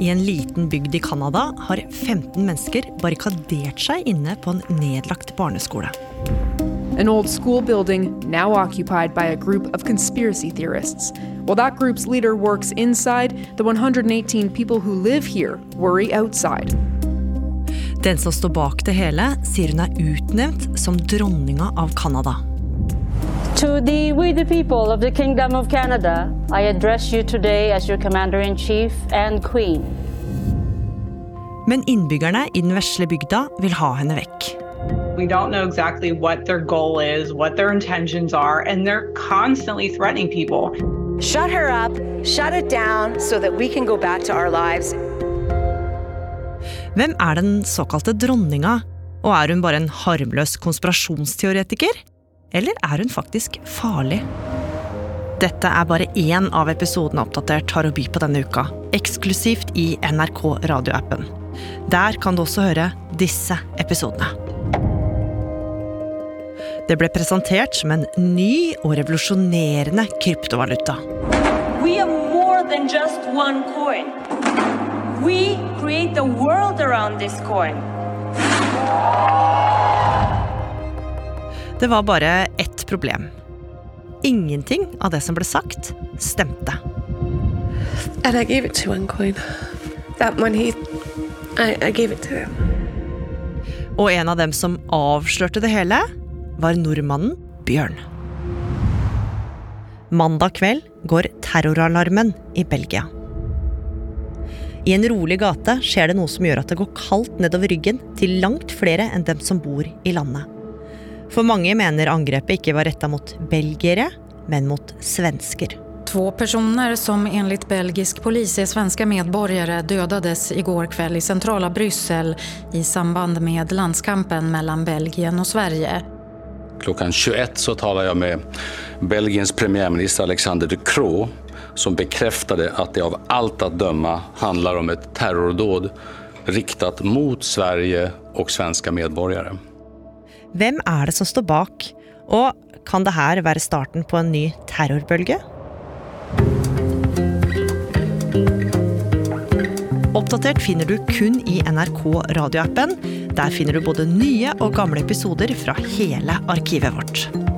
I en liten bygd i Canada har 15 mennesker barrikadert seg inne på en nedlagt barneskole. An old school building now occupied by a group of conspiracy theorists. While that group's leader works inside, the 118 people who live here worry outside. Den som står bak det hele, sier hun er utnevnt som dronninga av Canada. To the we the people of the Kingdom of Canada, I address you today as your Commander-in-Chief and Queen. Men innbyggerne i den vesle bygda vil ha henne vekk. We don't know exactly what their goal is, what their intentions are, and they're constantly threatening people. Shut her up, shut it down so that we can go back to our lives. Hvem er den såkalte dronninga, og er hun bare en harmløs konspirasjonsteoretiker? Eller er hun faktisk farlig? Dette er bare én av episodene Oppdatert har å by på denne uka, eksklusivt i NRK radioappen. Der kan du også høre disse episodene. Det ble presentert som en ny og revolusjonerende kryptovaluta. We are more than just one coin. We create the world around this coin. Det var bare ett problem. Ingenting av det som ble sagt, stemte. And I gave it to one coin. That one he, I, I gave it to him. Og en av dem som avslørte det hele, var nordmannen Bjørn. Mandag kveld går terroralarmen i Belgia. I en rolig gate skjer det noe som gjør at det går kaldt nedover ryggen til langt flere enn dem som bor i landet. For mange mener angrepet ikke var retta mot belgiere, men mot svensker. Två personer som enligt belgisk polis är svenska medborgare dödades igår kväll i centrala Bryssel i samband med landskampen mellan Belgien och Sverige. Klockan 21 så talar jag med Belgiens premiärminister Alexander De Croo som bekräftade att det av allt att döma handlar om ett terrordåd riktat mot Sverige och svenska medborgare. Hvem er det som står bak, og kan det här være starten på en ny terrorbølge? Oppdatert finner du kun i NRK radioappen. Der finner du både nye og gamle episoder fra hele arkivet vårt.